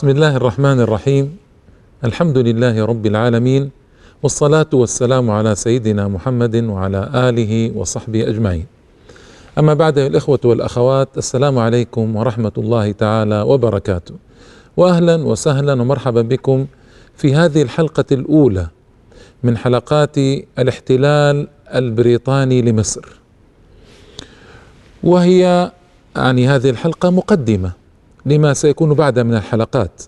بسم الله الرحمن الرحيم. الحمد لله رب العالمين والصلاة والسلام على سيدنا محمد وعلى آله وصحبه أجمعين. أما بعد الإخوة والأخوات السلام عليكم ورحمة الله تعالى وبركاته. وأهلا وسهلا ومرحبا بكم في هذه الحلقة الأولى من حلقات الاحتلال البريطاني لمصر. وهي يعني هذه الحلقة مقدمة. لما سيكون بعد من الحلقات.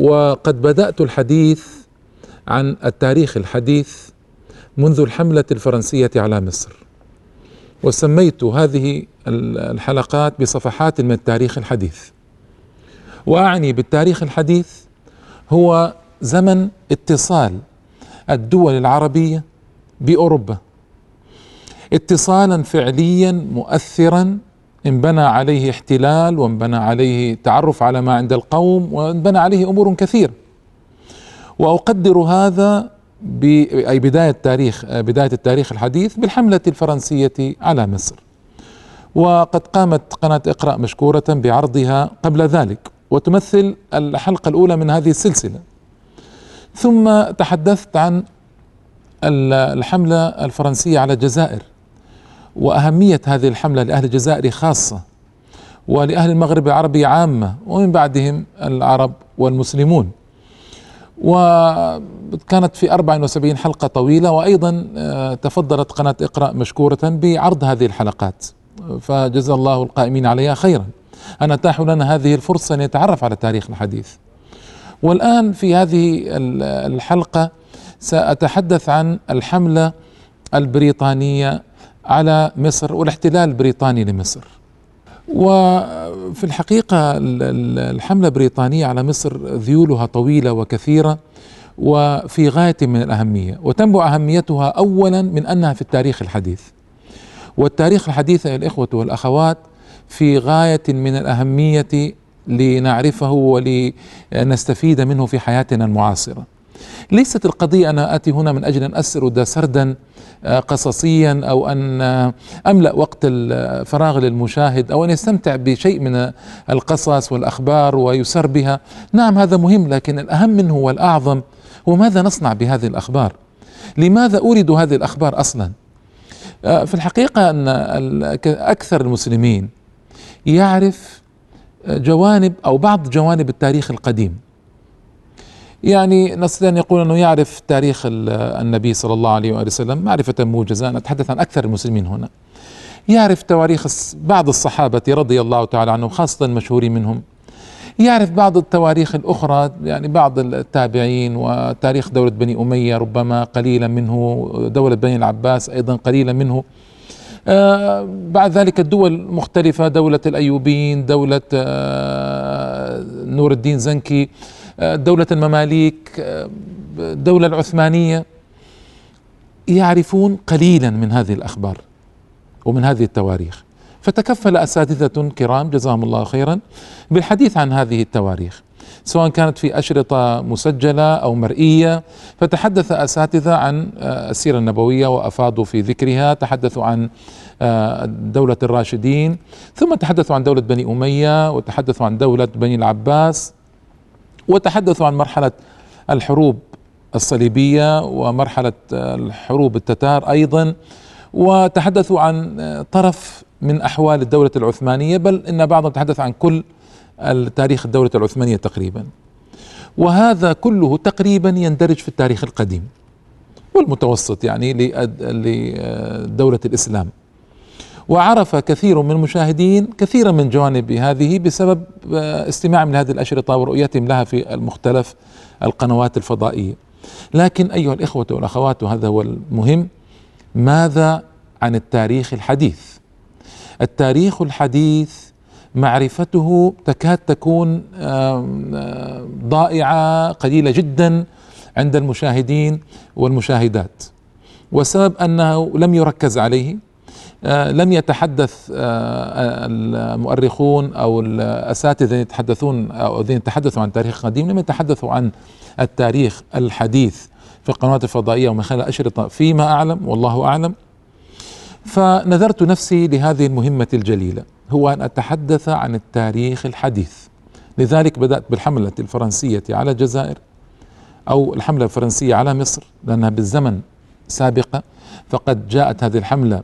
وقد بدأت الحديث عن التاريخ الحديث منذ الحملة الفرنسية على مصر. وسميت هذه الحلقات بصفحات من التاريخ الحديث. وأعني بالتاريخ الحديث هو زمن اتصال الدول العربية بأوروبا. اتصالا فعليا مؤثرا انبنى عليه احتلال وانبنى عليه تعرف على ما عند القوم وانبنى عليه أمور كثيرة. وأقدر هذا أي بداية تاريخ بداية التاريخ الحديث بالحملة الفرنسية على مصر. وقد قامت قناة إقرأ مشكورة بعرضها قبل ذلك وتمثل الحلقة الأولى من هذه السلسلة. ثم تحدثت عن الحملة الفرنسية على الجزائر. وأهمية هذه الحملة لأهل الجزائر خاصة ولأهل المغرب العربي عامة ومن بعدهم العرب والمسلمون. وكانت في 74 حلقة طويلة وأيضا تفضلت قناة اقرأ مشكورة بعرض هذه الحلقات. فجزا الله القائمين عليها خيرا. أن أتاحوا لنا هذه الفرصة أن نتعرف على تاريخ الحديث. والآن في هذه الحلقة سأتحدث عن الحملة البريطانية على مصر والاحتلال البريطاني لمصر. وفي الحقيقة الحملة البريطانية على مصر ذيولها طويلة وكثيرة وفي غاية من الأهمية وتنبع أهميتها أولا من أنها في التاريخ الحديث. والتاريخ الحديث أيها الإخوة والأخوات في غاية من الأهمية لنعرفه ولنستفيد منه في حياتنا المعاصرة. ليست القضية أنا آتي هنا من أجل أن أسرد سردا قصصيا أو أن أملأ وقت الفراغ للمشاهد أو أن يستمتع بشيء من القصص والأخبار ويسر بها. نعم هذا مهم لكن الأهم منه والأعظم هو ماذا نصنع بهذه الأخبار؟ لماذا اريد هذه الأخبار أصلا؟ في الحقيقة أن أكثر المسلمين يعرف جوانب أو بعض جوانب التاريخ القديم. يعني نستطيع أن يقول أنه يعرف تاريخ النبي صلى الله عليه وآله وسلم معرفة موجزة. نتحدث عن أكثر المسلمين هنا. يعرف تواريخ بعض الصحابة رضي الله تعالى عنهم خاصة المشهورين منهم. يعرف بعض التواريخ الأخرى يعني بعض التابعين وتاريخ دولة بني أمية ربما قليلا منه دولة بني العباس أيضا قليلا منه. آه بعد ذلك الدول مختلفة دولة الأيوبيين دولة آه نور الدين زنكي. دولة المماليك الدولة العثمانية يعرفون قليلا من هذه الأخبار ومن هذه التواريخ. فتكفل أساتذة كرام جزاهم الله خيرا بالحديث عن هذه التواريخ. سواء كانت في أشرطة مسجلة أو مرئية فتحدث أساتذة عن السيرة النبوية وأفاضوا في ذكرها تحدثوا عن دولة الراشدين ثم تحدثوا عن دولة بني أمية وتحدثوا عن دولة بني العباس وتحدثوا عن مرحلة الحروب الصليبية ومرحلة الحروب التتار أيضا وتحدثوا عن طرف من أحوال الدولة العثمانية بل إن بعضهم تحدث عن كل تاريخ الدولة العثمانية تقريبا. وهذا كله تقريبا يندرج في التاريخ القديم والمتوسط يعني لدولة الإسلام. وعرف كثير من المشاهدين كثيرا من جوانب هذه بسبب استماعهم لهذه الأشرطة ورؤيتهم لها في المختلف القنوات الفضائية. لكن أيها الإخوة والأخوات وهذا هو المهم ماذا عن التاريخ الحديث؟ التاريخ الحديث معرفته تكاد تكون ضائعة قليلة جدا عند المشاهدين والمشاهدات. والسبب أنه لم يركز عليه لم يتحدث المؤرخون أو الأساتذة الذين يتحدثون أو الذين تحدثوا عن التاريخ القديم لم يتحدثوا عن التاريخ الحديث في القنوات الفضائية ومن خلال الاشرطه فيما أعلم والله أعلم. فنذرت نفسي لهذه المهمة الجليلة هو أن أتحدث عن التاريخ الحديث. لذلك بدأت بالحملة الفرنسية على الجزائر أو الحملة الفرنسية على مصر لأنها بالزمن سابقة فقد جاءت هذه الحملة آه،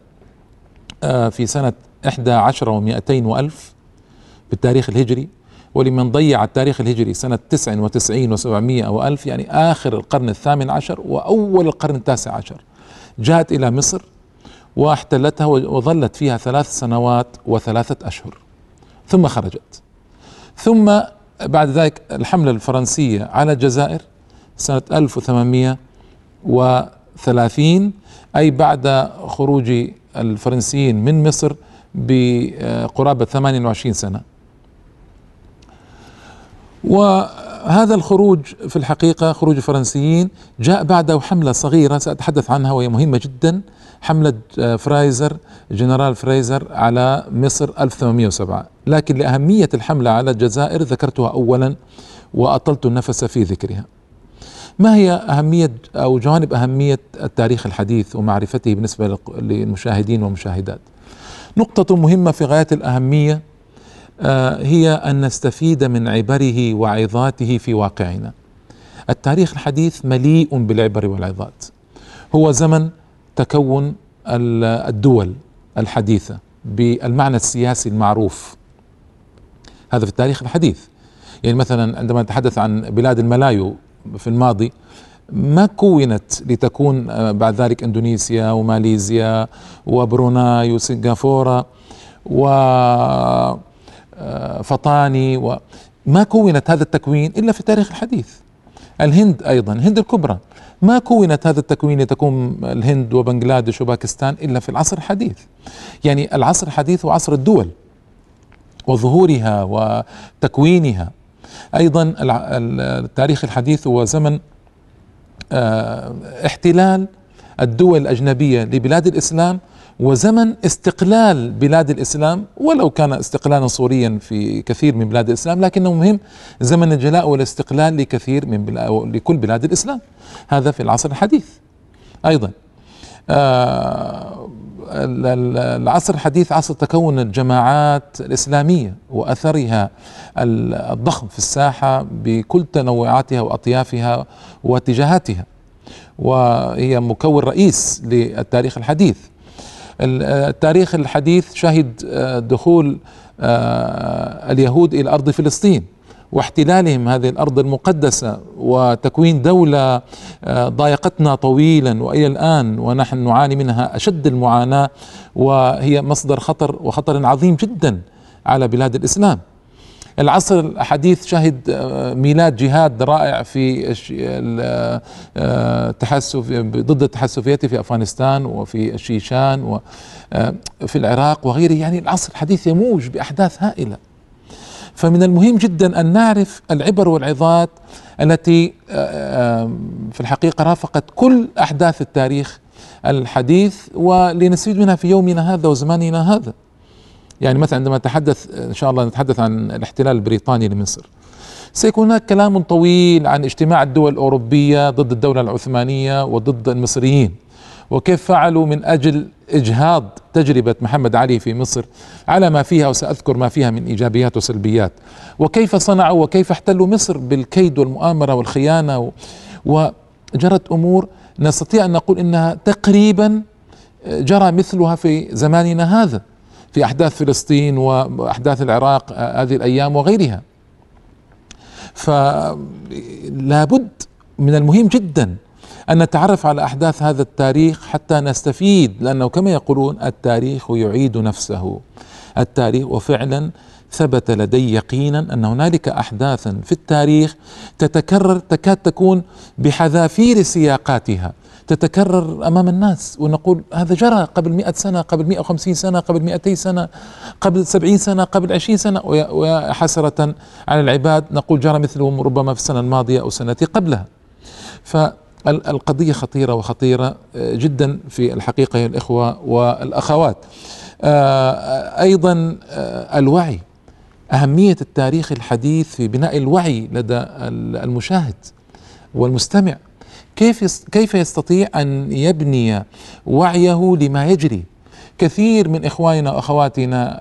في سنة إحدى عشر ومائتين وألف بالتاريخ الهجري ولمن ضيع التاريخ الهجري سنة تسع وتسعين وسبعمائة وألف يعني آخر القرن الثامن عشر وأول القرن التاسع عشر. جاءت إلى مصر واحتلتها وظلت فيها ثلاث سنوات وثلاثة أشهر ثم خرجت. ثم بعد ذلك الحملة الفرنسية على الجزائر سنة 1830 أي بعد خروج الفرنسيين من مصر بقرابة 28 سنة. وهذا الخروج في الحقيقة خروج الفرنسيين جاء بعده حملة صغيرة سأتحدث عنها وهي مهمة جدا حملة فرايزر جنرال فرايزر على مصر 1807 لكن لأهمية الحملة على الجزائر ذكرتها أولا وأطلت النفس في ذكرها. ما هي أهمية أو جوانب أهمية التاريخ الحديث ومعرفته بالنسبة للمشاهدين والمشاهدات؟ نقطة مهمة في غاية الأهمية آه، هي أن نستفيد من عبره وعظاته في واقعنا. التاريخ الحديث مليء بالعبر والعظات. هو زمن تكون الدول الحديثة بالمعنى السياسي المعروف. هذا في التاريخ الحديث. يعني مثلا عندما نتحدث عن بلاد الملايو في الماضي ما كونت لتكون آه، بعد ذلك إندونيسيا وماليزيا وبروناي وسنغافورة وفطاني آه، وما كونت هذا التكوين إلا في التاريخ الحديث. الهند أيضا الهند الكبرى. ما كونت هذا التكوين لتكون الهند وبنغلاديش وباكستان إلا في العصر الحديث. يعني العصر الحديث هو عصر الدول وظهورها وتكوينها. أيضا التاريخ الحديث هو زمن آه، احتلال الدول الأجنبية لبلاد الإسلام وزمن استقلال بلاد الإسلام ولو كان استقلالا صوريا في كثير من بلاد الإسلام لكنه مهم زمن الجلاء والاستقلال لكثير من بلاد لكل بلاد الإسلام. هذا في العصر الحديث. أيضا آه العصر الحديث عصر تكون الجماعات الإسلامية وأثرها الضخم في الساحة بكل تنوعاتها وأطيافها واتجاهاتها وهي مكون رئيس للتاريخ الحديث. التاريخ الحديث شهد آه، دخول آه، اليهود إلى أرض فلسطين. واحتلالهم هذه الأرض المقدسة وتكوين دولة آه، ضايقتنا طويلا وإلى الآن ونحن نعاني منها أشد المعاناة وهي مصدر خطر وخطر عظيم جدا على بلاد الإسلام. العصر الحديث شهد آه، ميلاد جهاد رائع في التحسف آه، ضد التحسفيات في أفغانستان وفي الشيشان وفي العراق وغيره يعني العصر الحديث يموج بأحداث هائلة فمن المهم جدا أن نعرف العبر والعظات التي آه، في الحقيقة رافقت كل أحداث التاريخ الحديث ولنستفيد منها في يومنا هذا وزماننا هذا. يعني مثلا عندما نتحدث إن شاء الله نتحدث عن الاحتلال البريطاني لمصر. سيكون هناك كلام طويل عن اجتماع الدول الأوروبية ضد الدولة العثمانية وضد المصريين. وكيف فعلوا من أجل إجهاض تجربة محمد علي في مصر على ما فيها وسأذكر ما فيها من إيجابيات وسلبيات. وكيف صنعوا وكيف احتلوا مصر بالكيد والمؤامرة والخيانة وجرت أمور نستطيع أن نقول إنها تقريبا جرى مثلها في زماننا هذا في أحداث فلسطين وأحداث العراق هذه الأيام وغيرها. فلا بد من المهم جدا أن نتعرف على أحداث هذا التاريخ حتى نستفيد لأنه كما يقولون التاريخ يعيد نفسه. التاريخ وفعلا ثبت لدي يقينا أن هنالك أحداثا في التاريخ تتكرر تكاد تكون بحذافير سياقاتها تتكرر أمام الناس. ونقول هذا جرى قبل مئة سنة قبل مئة وخمسين سنة قبل مئتي سنة قبل سبعين سنة قبل عشرين سنة. وحسرة على العباد نقول جرى مثله ربما في السنة الماضية أو السنة قبلها. ف القضية خطيرة وخطيرة آه، جدا في الحقيقة يا الإخوة والأخوات. آه، أيضا آه، الوعي أهمية التاريخ الحديث في بناء الوعي لدى المشاهد والمستمع. كيف كيف يستطيع أن يبني وعيه لما يجري؟ كثير من إخواننا وأخواتنا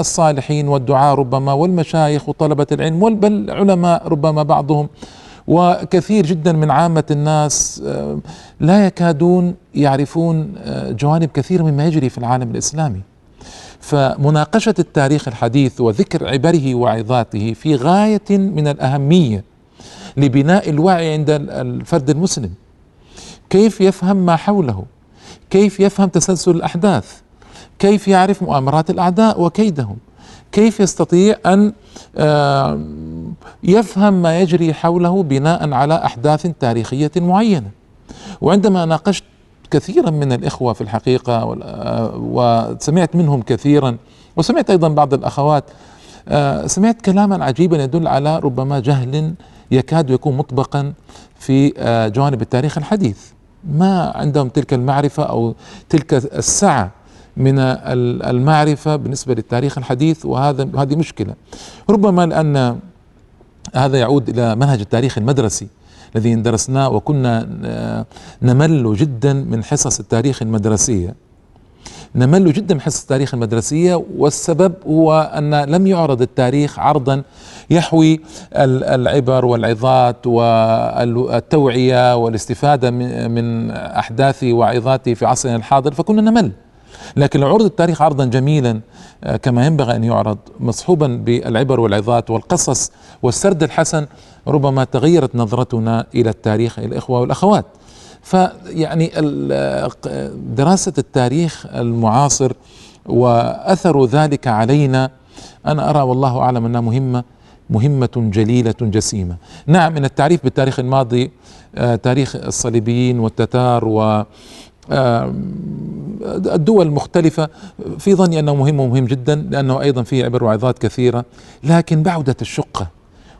الصالحين والدعاء ربما والمشايخ وطلبة العلم بل علماء ربما بعضهم وكثير جدا من عامة الناس آه، لا يكادون يعرفون آه، جوانب كثيرة مما يجري في العالم الإسلامي. فمناقشة التاريخ الحديث وذكر عبره وعظاته في غاية من الأهمية لبناء الوعي عند الفرد المسلم. كيف يفهم ما حوله؟ كيف يفهم تسلسل الأحداث؟ كيف يعرف مؤامرات الأعداء وكيدهم؟ كيف يستطيع أن آه، يفهم ما يجري حوله بناء على أحداث تاريخية معينة. وعندما ناقشت كثيرا من الإخوة في الحقيقة آه، وسمعت منهم كثيرا وسمعت أيضا بعض الأخوات آه، سمعت كلاما عجيبا يدل على ربما جهل يكاد يكون مطبقا في جوانب التاريخ الحديث. ما عندهم تلك المعرفة أو تلك السعة من المعرفة بالنسبة للتاريخ الحديث وهذا هذه مشكلة. ربما لأن هذا يعود إلى منهج التاريخ المدرسي الذي درسناه وكنا نمل جدا من حصص التاريخ المدرسية. نمل جدا من حصص التاريخ المدرسية والسبب هو أن لم يعرض التاريخ عرضا يحوي العبر والعظات والتوعية والاستفادة من احداث وعظاته في عصرنا الحاضر فكنا نمل. لكن لو عرض التاريخ عرضا جميلا آه، كما ينبغي أن يعرض مصحوبا بالعبر والعظات والقصص والسرد الحسن ربما تغيرت نظرتنا إلى التاريخ الإخوة والأخوات. فيعني دراسة التاريخ المعاصر وأثر ذلك علينا أنا أرى والله أعلم أنها مهمة مهمة جليلة جسيمة. نعم من التعريف بالتاريخ الماضي آه، تاريخ الصليبيين والتتار و الدول المختلفة في ظني أنه مهم ومهم جدا لأنه أيضا فيه عبر وعظات كثيرة. لكن بعدت الشقة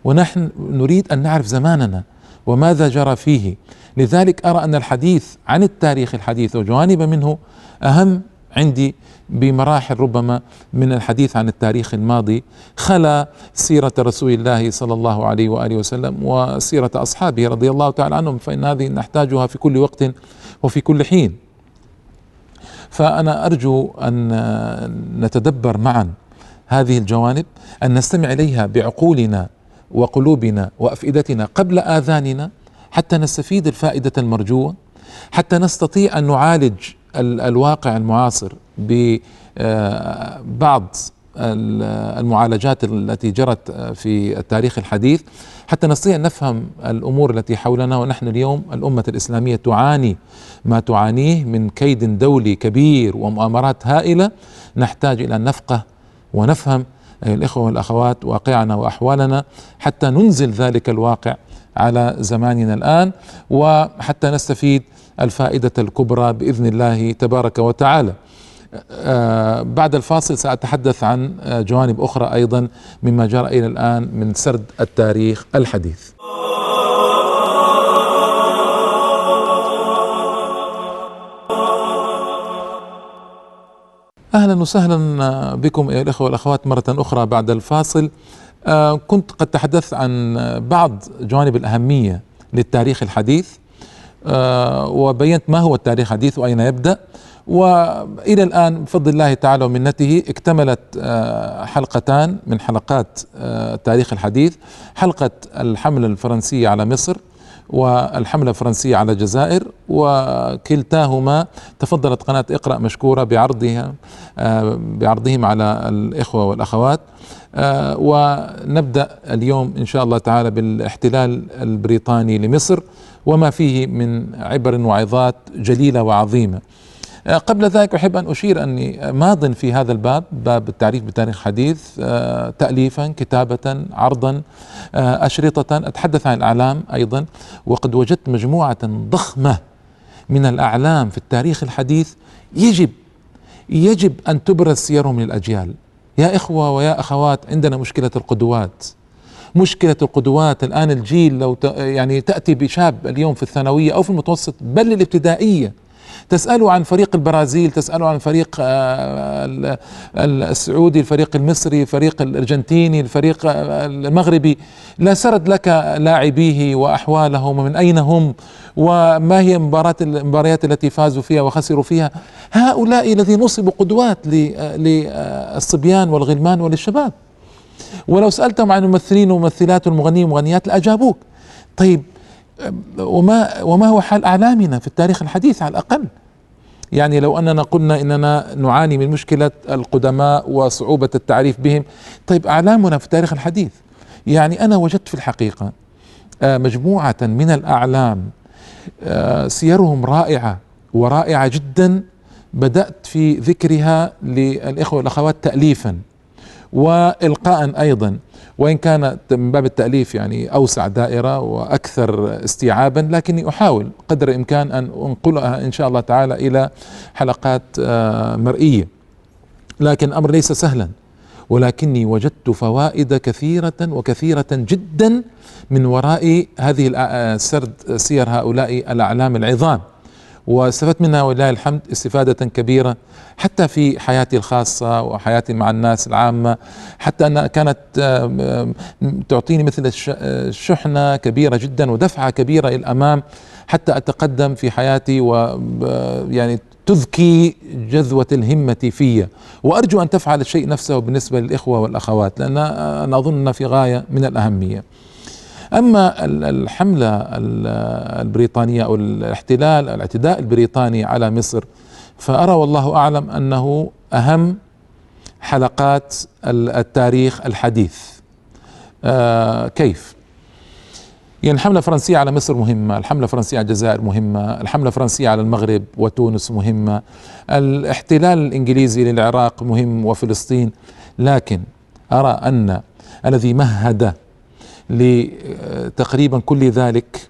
ونحن نريد أن نعرف زماننا وماذا جرى فيه. لذلك أرى أن الحديث عن التاريخ الحديث وجوانب منه أهم عندي بمراحل ربما من الحديث عن التاريخ الماضي خلا سيرة رسول الله صلى الله عليه وآله وسلم وسيرة أصحابه رضي الله تعالى عنهم فإن هذه نحتاجها في كل وقت وفي كل حين. فأنا أرجو أن نتدبر معا هذه الجوانب أن نستمع إليها بعقولنا وقلوبنا وأفئدتنا قبل آذاننا حتى نستفيد الفائدة المرجوة حتى نستطيع أن نعالج الواقع المعاصر ببعض المعالجات التي جرت في التاريخ الحديث. حتى نستطيع أن نفهم الأمور التي حولنا ونحن اليوم الأمة الإسلامية تعاني ما تعانيه من كيد دولي كبير ومؤامرات هائلة. نحتاج إلى أن نفقه ونفهم الإخوة والأخوات واقعنا وأحوالنا حتى ننزل ذلك الواقع على زماننا الآن. وحتى نستفيد الفائدة الكبرى بإذن الله تبارك وتعالى. آه، بعد الفاصل سأتحدث عن آه، جوانب أخرى أيضا مما جرى إلى الآن من سرد التاريخ الحديث. أهلا وسهلا آه، بكم أيها الإخوة والأخوات مرة أخرى بعد الفاصل. كنت قد تحدثت عن بعض جوانب الأهمية للتاريخ الحديث. وبينت ما هو التاريخ الحديث واين يبدأ؟ وإلى الآن بفضل الله تعالى ومنته اكتملت آه، حلقتان من حلقات آه، التاريخ الحديث. حلقة الحمله الفرنسية على مصر والحملة الفرنسية على الجزائر وكلتاهما تفضلت قناة اقرأ مشكورة بعرضها آه، بعرضهم على الإخوة والأخوات. ونبدأ اليوم إن شاء الله تعالى بالاحتلال البريطاني لمصر وما فيه من عبر وعظات جليلة وعظيمة. آه، قبل ذلك أحب أن أشير أني ماض في هذا الباب باب التعريف بالتاريخ الحديث آه، تأليفا كتابة عرضا آه، أشرطة أتحدث عن الأعلام أيضا وقد وجدت مجموعة ضخمة من الأعلام في التاريخ الحديث يجب يجب أن تبرز سيرهم للأجيال يا إخوة ويا أخوات عندنا مشكلة القدوات. مشكلة القدوات الآن الجيل لو يعني تأتي بشاب اليوم في الثانوية أو في المتوسط بل الابتدائية تسأله عن فريق البرازيل تسأله عن فريق آه، السعودي الفريق المصري الفريق الأرجنتيني الفريق المغربي. لا سرد لك لاعبيه وأحوالهم ومن أين هم وما هي المباريات التي فازوا فيها وخسروا فيها. هؤلاء الذين نصبوا قدوات للصبيان والغلمان وللشباب. ولو سألتهم عن الممثلين والممثلات والمغنيين والمغنيات لأجابوك. طيب وما وما هو حال أعلامنا في التاريخ الحديث على الأقل. يعني لو أننا قلنا إننا نعاني من مشكلة القدماء وصعوبة التعريف بهم طيب أعلامنا في التاريخ الحديث. يعني أنا وجدت في الحقيقة آه، مجموعة من الأعلام آه، سيرهم رائعة ورائعة جدا بدأت في ذكرها للإخوة والأخوات تأليفا والقاء أيضا. وإن كان من باب التأليف يعني أوسع دائرة وأكثر استيعابا لكني أحاول قدر الإمكان أن أنقلها إن شاء الله تعالى إلى حلقات آه، مرئية. لكن الأمر ليس سهلا ولكني وجدت فوائد كثيرة وكثيرة جدا من وراء هذه آه، سرد سير هؤلاء الأعلام العظام. واستفدت منها ولله الحمد استفادة كبيرة حتى في حياتي الخاصة وحياتي مع الناس العامة حتى أنها كانت تعطيني مثل شحنة كبيرة جدا ودفعة كبيرة إلى الأمام حتى أتقدم في حياتي و يعني تذكي جذوة الهمة في. وأرجو أن تفعل الشيء نفسه بالنسبة للإخوة والأخوات لأن أنا أظن في غاية من الأهمية. أما الحملة البريطانية أو الاحتلال الاعتداء البريطاني على مصر فأرى والله أعلم أنه أهم حلقات التاريخ الحديث. آه كيف؟ يعني الحملة الفرنسية على مصر مهمة الحملة الفرنسية على الجزائر مهمة الحملة الفرنسية على المغرب وتونس مهمة الاحتلال الإنجليزي للعراق مهم وفلسطين لكن أرى أن الذي مهد لتقريبا كل ذلك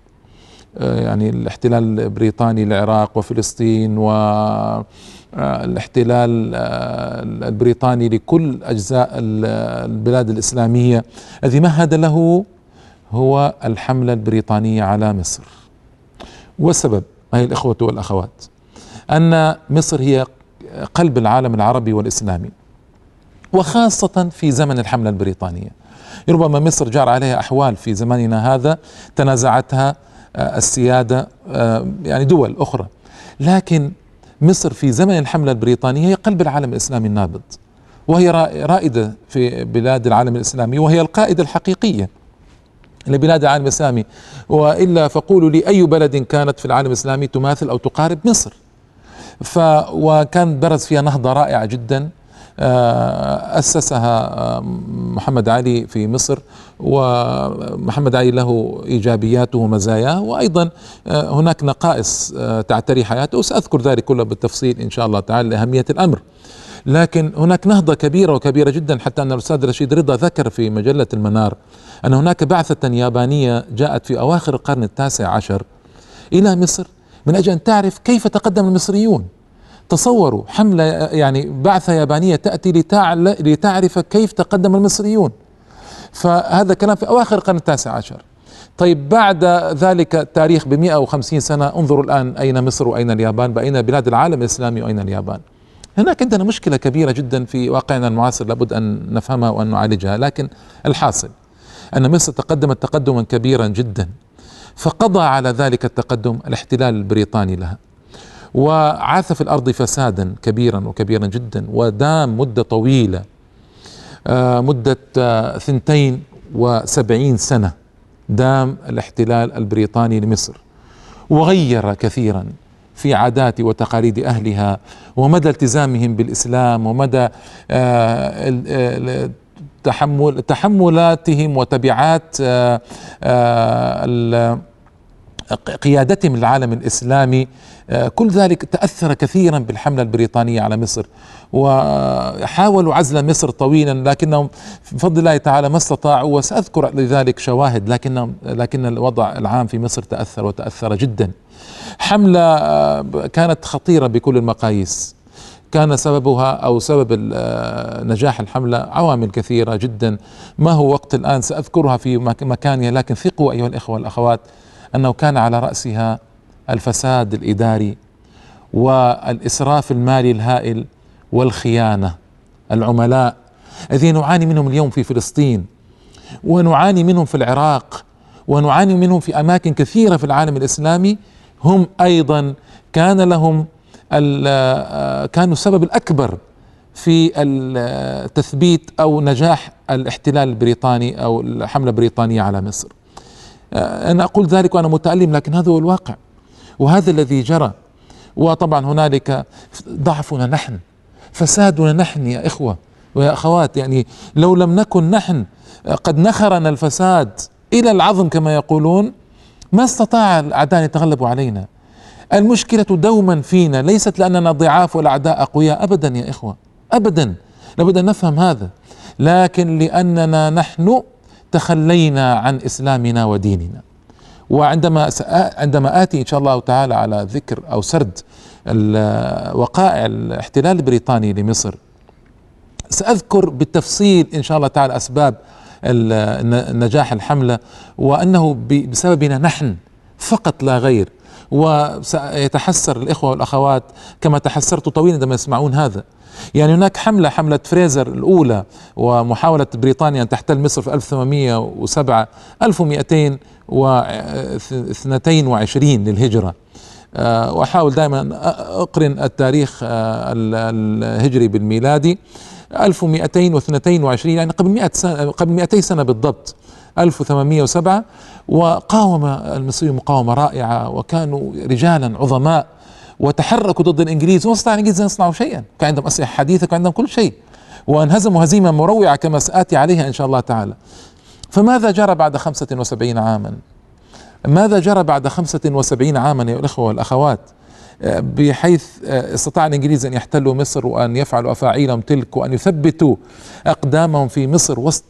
آه، يعني الاحتلال البريطاني للعراق وفلسطين والاحتلال آه، آه، البريطاني لكل أجزاء البلاد الإسلامية. الذي مهد له هو الحملة البريطانية على مصر. والسبب أي الإخوة والأخوات أن مصر هي قلب العالم العربي والإسلامي وخاصة في زمن الحملة البريطانية. ربما مصر جار عليها أحوال في زماننا هذا تنازعتها آه، السيادة آه، يعني دول أخرى. لكن مصر في زمن الحملة البريطانية هي قلب العالم الإسلامي النابض وهي رائدة في بلاد العالم الإسلامي وهي القائدة الحقيقية لبلاد العالم الإسلامي. وإلا فقولوا لي أي بلد كانت في العالم الإسلامي تماثل أو تقارب مصر؟ ف وكان برز فيها نهضة رائعة جدا. أسسها آه، محمد علي في مصر ومحمد علي له إيجابياته ومزاياه. وأيضا آه، هناك نقائص تعتري حياته. وسأذكر ذلك كله بالتفصيل إن شاء الله تعالى لأهمية الأمر. لكن هناك نهضة كبيرة وكبيرة جدا حتى أن الأستاذ رشيد رضا ذكر في مجلة المنار أن هناك بعثة يابانية جاءت في أواخر القرن التاسع عشر إلى مصر من أجل أن تعرف كيف تقدم المصريون. تصوروا حملة يعني بعثة يابانية تأتي لتعرف كيف تقدم المصريون. فهذا كلام في أواخر القرن التاسع عشر. طيب بعد ذلك التاريخ ب 150 سنة انظروا الآن أين مصر وأين اليابان بأين بلاد العالم الإسلامي وأين اليابان. هناك عندنا مشكلة كبيرة جدا في واقعنا المعاصر لابد أن نفهمها وأن نعالجها. لكن الحاصل أن مصر تقدمت تقدما كبيرا جدا فقضى على ذلك التقدم الاحتلال البريطاني لها. وعاث في الأرض فسادا كبيرا وكبيرا جدا ودام مدة طويلة آه، مدة آه، ثنتين وسبعين سنة دام الاحتلال البريطاني لمصر. وغير كثيرا في عادات وتقاليد أهلها ومدى التزامهم بالإسلام ومدى آه، تحمل تحملاتهم وتبعات قيادتهم للعالم الإسلامي آه، كل ذلك تأثر كثيرا بالحملة البريطانية على مصر. وحاولوا عزل مصر طويلا لكنهم بفضل الله تعالى ما استطاعوا وسأذكر لذلك شواهد لكن لكن الوضع العام في مصر تأثر وتأثر جدا. حملة آه، كانت خطيرة بكل المقاييس. كان سببها أو سبب آه، نجاح الحملة عوامل كثيرة جدا. ما هو وقت الآن؟ سأذكرها في مكانها لكن ثقوا أيها الإخوة والأخوات. أنه كان على رأسها الفساد الإداري والإسراف المالي الهائل والخيانة العملاء الذين نعاني منهم اليوم في فلسطين ونعاني منهم في العراق ونعاني منهم في أماكن كثيرة في العالم الإسلامي هم أيضا كان لهم كانوا السبب الأكبر في تثبيت أو نجاح الاحتلال البريطاني أو الحملة البريطانية على مصر. أنا أقول ذلك وأنا متألم لكن هذا هو الواقع. وهذا الذي جرى وطبعا هنالك ضعفنا نحن فسادنا نحن يا إخوة ويا أخوات. يعني لو لم نكن نحن قد نخرنا الفساد إلى العظم كما يقولون ما استطاع الأعداء أن يتغلبوا علينا. المشكلة دوما فينا ليست لأننا ضعاف والأعداء أقوياء ابدا يا إخوة ابدا. لابد أن نفهم هذا. لكن لأننا نحن تخلينا عن إسلامنا وديننا. وعندما عندما آتي إن شاء الله تعالى على ذكر أو سرد وقائع الاحتلال البريطاني لمصر سأذكر بالتفصيل إن شاء الله تعالى أسباب نجاح الحملة وأنه بسببنا نحن فقط لا غير وسيتحسر الإخوة والأخوات كما تحسرت طويلا عندما يسمعون هذا. يعني هناك حملة حملة فريزر الأولى ومحاولة بريطانيا أن تحتل مصر في 1807 1222 للهجرة. آه، وأحاول دائما أقرن التاريخ آه، الهجري بالميلادي. 1222 يعني قبل 100 سنة قبل 200 سنة بالضبط 1807 وقاوم المصريون مقاومة رائعة وكانوا رجالا عظماء وتحركوا ضد الإنجليز. وما استطاع الإنجليز أن يصنعوا شيئا. كان عندهم أسلحة حديثة كان عندهم كل شيء. وانهزموا هزيمة مروعة كما سآتي عليها إن شاء الله تعالى. فماذا جرى بعد 75 عاما؟ ماذا جرى بعد 75 عاما يا الإخوة والأخوات؟ بحيث استطاع الإنجليز أن يحتلوا مصر وأن يفعلوا أفاعيلهم تلك وأن يثبتوا أقدامهم في مصر وسط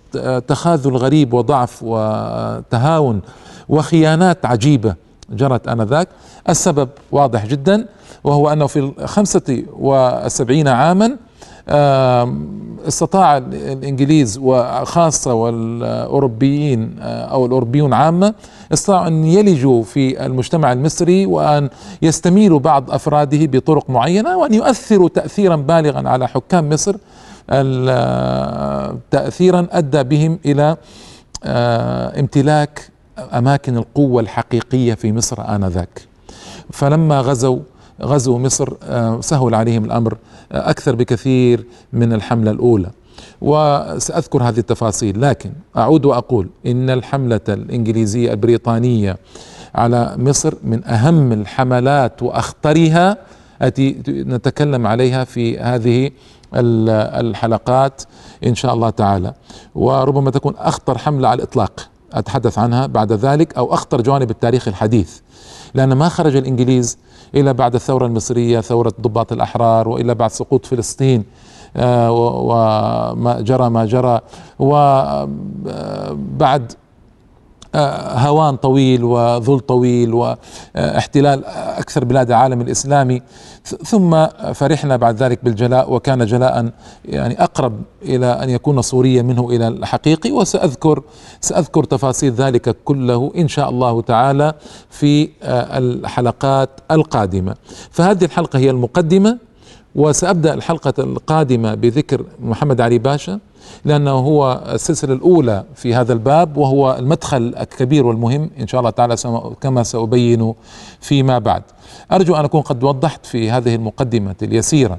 تخاذل غريب وضعف وتهاون وخيانات عجيبة جرت آنذاك. السبب واضح جدا وهو أنه في الخمسة وسبعين عاما استطاع الإنجليز وخاصة والأوروبيين آه، أو الأوروبيون عامة استطاعوا أن يلجوا في المجتمع المصري وأن يستميلوا بعض أفراده بطرق معينة وأن يؤثروا تاثيرا بالغا على حكام مصر تاثيرا أدى بهم إلى آه، امتلاك أماكن القوة الحقيقية في مصر آنذاك. فلما غزوا غزو مصر آه، سهل عليهم الأمر آه، أكثر بكثير من الحملة الأولى. وسأذكر هذه التفاصيل لكن أعود وأقول إن الحملة الإنجليزية البريطانية على مصر من أهم الحملات وأخطرها التي نتكلم عليها في هذه الحلقات إن شاء الله تعالى. وربما تكون أخطر حملة على الإطلاق أتحدث عنها بعد ذلك أو أخطر جوانب التاريخ الحديث. لأن ما خرج الإنجليز إلى بعد الثورة المصرية ثورة ضباط الأحرار وإلى بعد سقوط فلسطين آه، وما جرى ما جرى. وبعد آه، هوان طويل وذل طويل واحتلال أكثر بلاد العالم الإسلامي. ثم فرحنا بعد ذلك بالجلاء وكان جلاء يعني أقرب إلى أن يكون صوريا منه إلى الحقيقي. وساذكر سأذكر تفاصيل ذلك كله إن شاء الله تعالى في آه، الحلقات القادمة. فهذه الحلقة هي المقدمة. وسأبدأ الحلقة القادمة بذكر محمد علي باشا لأنه هو السلسلة الأولى في هذا الباب وهو المدخل الكبير والمهم إن شاء الله تعالى كما سأبين فيما بعد. أرجو أن أكون قد وضحت في هذه المقدمة اليسيرة.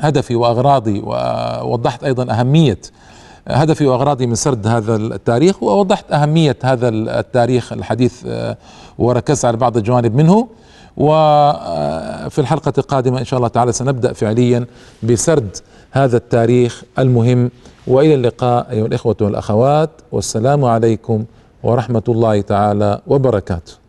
هدفي وأغراضي ووضحت أيضا أهمية هدفي وأغراضي من سرد هذا التاريخ ووضحت أهمية هذا التاريخ الحديث آه، وركزت على بعض الجوانب منه. وفي الحلقة القادمة إن شاء الله تعالى سنبدأ فعليا بسرد هذا التاريخ المهم. وإلى اللقاء أيها الإخوة والأخوات. والسلام عليكم ورحمة الله تعالى وبركاته.